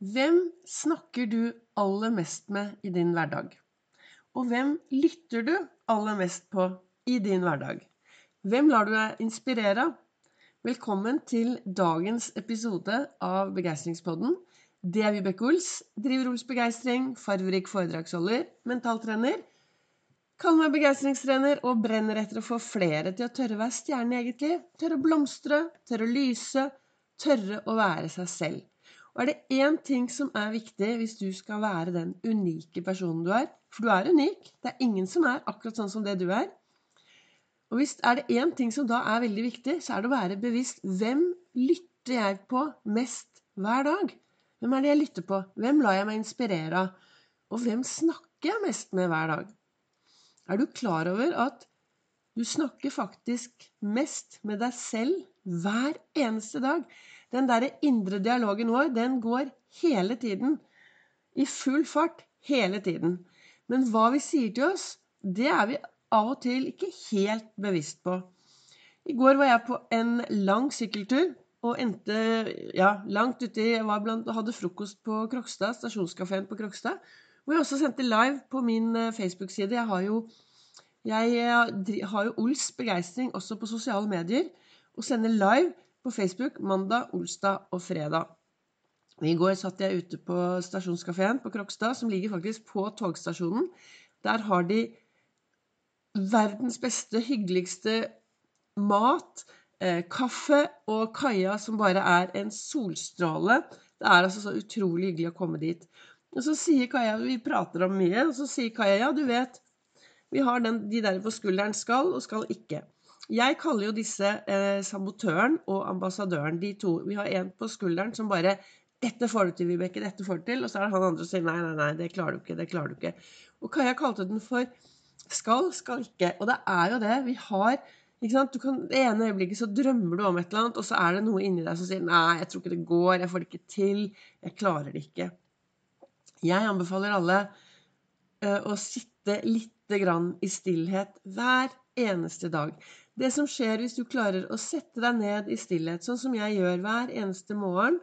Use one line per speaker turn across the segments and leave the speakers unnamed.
Hvem snakker du aller mest med i din hverdag? Og hvem lytter du aller mest på i din hverdag? Hvem lar du deg inspirere av? Velkommen til dagens episode av Begeistringspodden. Det er Vibeke Ols. Driver Ols Begeistring, farverik foredragsholder, mentaltrener. Kaller meg begeistringstrener og brenner etter å få flere til å tørre å være stjerne i eget liv. Tørre å blomstre, tørre å lyse, tørre å være seg selv. Og er det én ting som er viktig hvis du skal være den unike personen du er For du er unik. Det er ingen som er akkurat sånn som det du er. Og hvis er det én ting som da er veldig viktig, så er det å være bevisst hvem lytter jeg på mest hver dag? Hvem er det jeg lytter på? Hvem lar jeg meg inspirere av? Og hvem snakker jeg mest med hver dag? Er du klar over at du snakker faktisk mest med deg selv hver eneste dag? Den derre indre dialogen vår, den går hele tiden. I full fart hele tiden. Men hva vi sier til oss, det er vi av og til ikke helt bevisst på. I går var jeg på en lang sykkeltur og endte ja, langt uti var blant, hadde frokost på Krokstad, stasjonskafeen på Krokstad. Hvor jeg også sendte live på min eh, Facebook-side. Jeg har jo jeg eh, har jo Ols begeistring også på sosiale medier og sender live på Facebook mandag, onsdag og fredag. I går satt jeg ute på stasjonskafeen på Krokstad, som ligger faktisk på togstasjonen. Der har de verdens beste, hyggeligste mat, eh, kaffe og kaia som bare er en solstråle. Det er altså så utrolig hyggelig å komme dit. Og så sier Kaja Vi prater om mye, og så sier Kaja ja, du vet Vi har den, de der på skulderen skal og skal ikke. Jeg kaller jo disse eh, sabotøren og ambassadøren, de to. Vi har en på skulderen som bare 'Dette får du til, Vibeke. Dette får du til.' Og så er det han andre som sier 'Nei, nei, nei, det klarer du ikke. Det klarer du ikke'. Og Kaja kalte den for 'skal, skal ikke'. Og det er jo det. Vi har ikke sant? Du kan, Det ene øyeblikket så drømmer du om et eller annet, og så er det noe inni deg som sier 'Nei, jeg tror ikke det går. Jeg får det ikke til. Jeg klarer det ikke'. Jeg anbefaler alle uh, å sitte lite grann i stillhet hver eneste dag. Det som skjer hvis du klarer å sette deg ned i stillhet, sånn som jeg gjør hver eneste morgen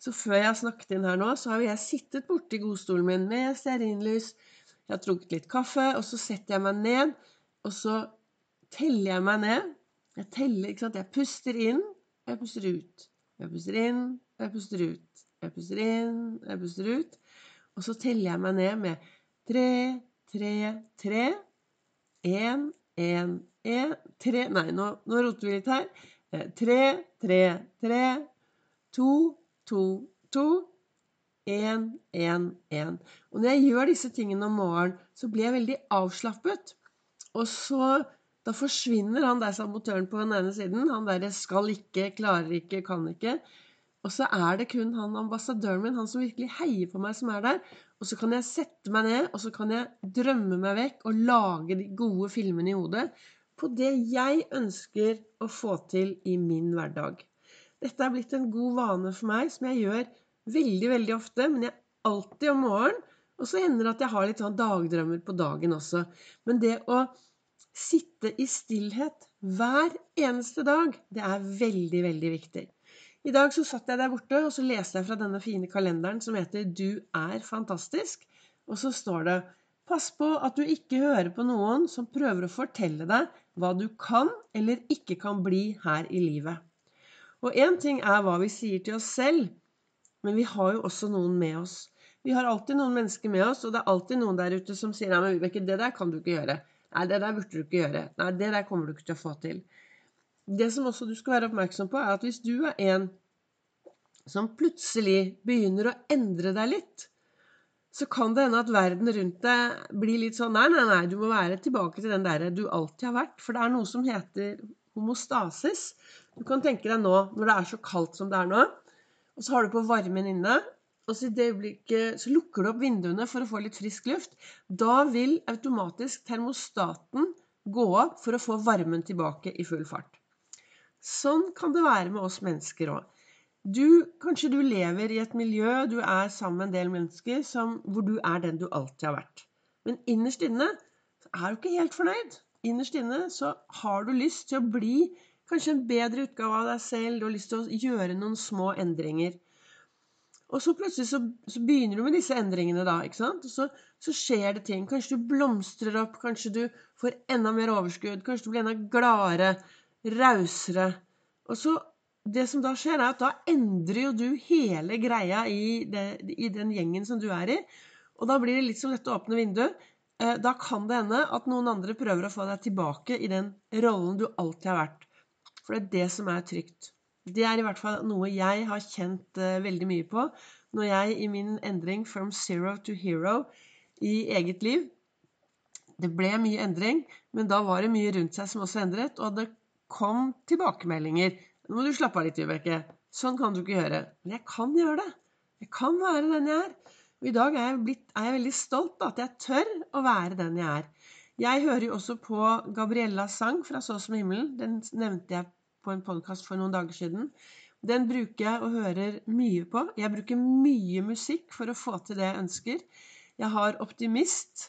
Så før jeg har snakket inn her nå, så har jeg sittet borti godstolen min med stearinlys. Jeg har trukket litt kaffe, og så setter jeg meg ned, og så teller jeg meg ned. Jeg teller, ikke sant. Jeg puster inn, og jeg puster ut. Jeg puster inn, og jeg puster ut. Jeg puster inn, og jeg puster ut. Og så teller jeg meg ned med tre, tre, tre. Én, én, én, tre Nei, nå, nå roter vi litt her. Eh, tre, tre, tre. To, to, to. Én, én, én. Og når jeg gjør disse tingene om morgenen, så blir jeg veldig avslappet. Og så Da forsvinner han der sabotøren på den ene siden. Han derre skal ikke, klarer ikke, kan ikke. Og så er det kun han ambassadøren min, han som virkelig heier på meg, som er der. Og så kan jeg sette meg ned, og så kan jeg drømme meg vekk og lage de gode filmene i hodet på det jeg ønsker å få til i min hverdag. Dette er blitt en god vane for meg, som jeg gjør veldig, veldig ofte. Men jeg alltid om morgenen. Og så hender det at jeg har litt sånn dagdrømmer på dagen også. Men det å sitte i stillhet hver eneste dag, det er veldig, veldig viktig. I dag så satt jeg der borte og så leste jeg fra denne fine kalenderen som heter 'Du er fantastisk'. Og så står det Pass på at du ikke hører på noen som prøver å fortelle deg hva du kan eller ikke kan bli her i livet. Og én ting er hva vi sier til oss selv, men vi har jo også noen med oss. Vi har alltid noen mennesker med oss, og det er alltid noen der ute som sier 'Nei, men Vibeke, det der kan du ikke gjøre'. 'Nei, det der burde du ikke gjøre'. 'Nei, det der kommer du ikke til å få til'. Det som også du skal være oppmerksom på, er at hvis du er en som plutselig begynner å endre deg litt, så kan det hende at verden rundt deg blir litt sånn Nei, nei, nei, du må være tilbake til den der du alltid har vært. For det er noe som heter homostasis. Du kan tenke deg nå, når det er så kaldt som det er nå, og så har du på varmen inne, og så i det øyeblikket så lukker du opp vinduene for å få litt frisk luft. Da vil automatisk termostaten gå opp for å få varmen tilbake i full fart. Sånn kan det være med oss mennesker òg. Kanskje du lever i et miljø, du er sammen med en del mennesker som, hvor du er den du alltid har vært. Men innerst inne er du ikke helt fornøyd. Innerst inne så har du lyst til å bli kanskje en bedre utgave av deg selv. Du har lyst til å gjøre noen små endringer. Og så plutselig så, så, begynner du med disse endringene, da. ikke sant? Og så, så, skjer det ting. Kanskje du blomstrer opp, kanskje du får enda mer overskudd, kanskje du blir enda gladere, rausere. Og så Det som da skjer, er at da endrer jo du hele greia i, det, i den gjengen som du er i. Og da blir det litt som dette åpne vinduet. Eh, da kan det hende at noen andre prøver å få deg tilbake i den rollen du alltid har vært. For det er det som er trygt. Det er i hvert fall noe jeg har kjent uh, veldig mye på når jeg i min endring from zero to hero i eget liv Det ble mye endring, men da var det mye rundt seg som også endret, og det kom tilbakemeldinger. Nå må du slappe av litt, Vibeke. Sånn kan du ikke gjøre. Men jeg kan gjøre det. Jeg kan være den jeg er. Og i dag er jeg, blitt, er jeg veldig stolt på at jeg tør å være den jeg er. Jeg hører jo også på Gabriellas sang fra Så som himmelen. Den nevnte jeg på en podkast for noen dager siden. Den bruker jeg og hører mye på. Jeg bruker mye musikk for å få til det jeg ønsker. Jeg har 'Optimist',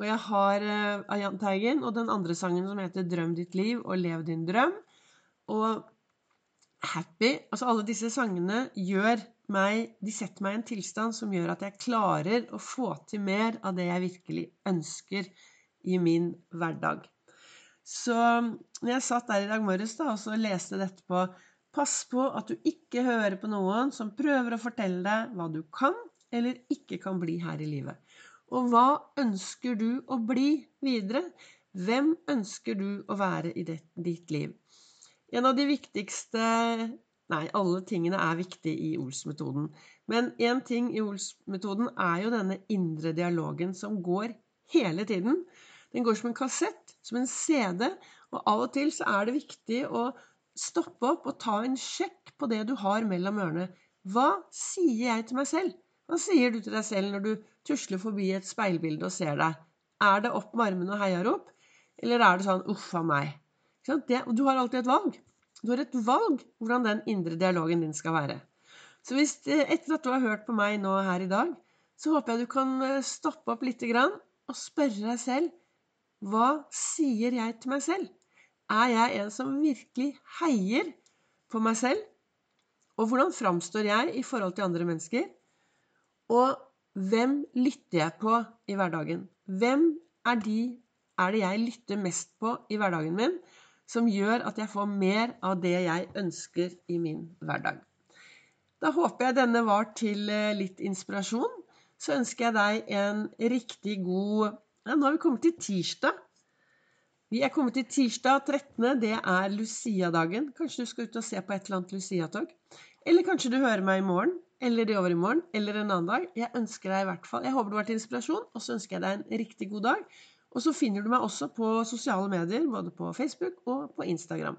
og jeg har uh, av Jahn Teigen, og den andre sangen som heter 'Drøm ditt liv og lev din drøm'. Og 'Happy'. Altså alle disse sangene gjør meg De setter meg i en tilstand som gjør at jeg klarer å få til mer av det jeg virkelig ønsker i min hverdag. Så når jeg satt der i dag morges da, og så leste dette på Pass på at du ikke hører på noen som prøver å fortelle deg hva du kan eller ikke kan bli her i livet. Og hva ønsker du å bli videre? Hvem ønsker du å være i ditt liv? En av de viktigste Nei, alle tingene er viktige i Ols-metoden. Men én ting i Ols-metoden er jo denne indre dialogen som går hele tiden. Den går som en kassett, som en CD, og av og til så er det viktig å stoppe opp og ta en sjekk på det du har mellom ørene. Hva sier jeg til meg selv? Hva sier du til deg selv når du tusler forbi et speilbilde og ser deg? Er det opp med armene og heiarop? Eller er det sånn 'uff a meg'? Det, du har alltid et valg. Du har et valg hvordan den indre dialogen din skal være. Så hvis, etter at du har hørt på meg nå her i dag, så håper jeg du kan eh, stoppe opp lite grann og spørre deg selv hva sier jeg til meg selv? Er jeg en som virkelig heier på meg selv? Og hvordan framstår jeg i forhold til andre mennesker? Og hvem lytter jeg på i hverdagen? Hvem er, de, er det jeg lytter mest på i hverdagen min, som gjør at jeg får mer av det jeg ønsker i min hverdag? Da håper jeg denne var til eh, litt inspirasjon. Så ønsker jeg deg en riktig god ja, nå har vi kommet til tirsdag. Vi er kommet til tirsdag 13. Det er Lucia-dagen. Kanskje du skal ut og se på et eller annet Lucia-tog? Eller kanskje du hører meg i morgen, eller i overmorgen, eller en annen dag. Jeg ønsker deg i hvert fall Jeg håper du har vært inspirasjon, og så ønsker jeg deg en riktig god dag. Og så finner du meg også på sosiale medier, både på Facebook og på Instagram.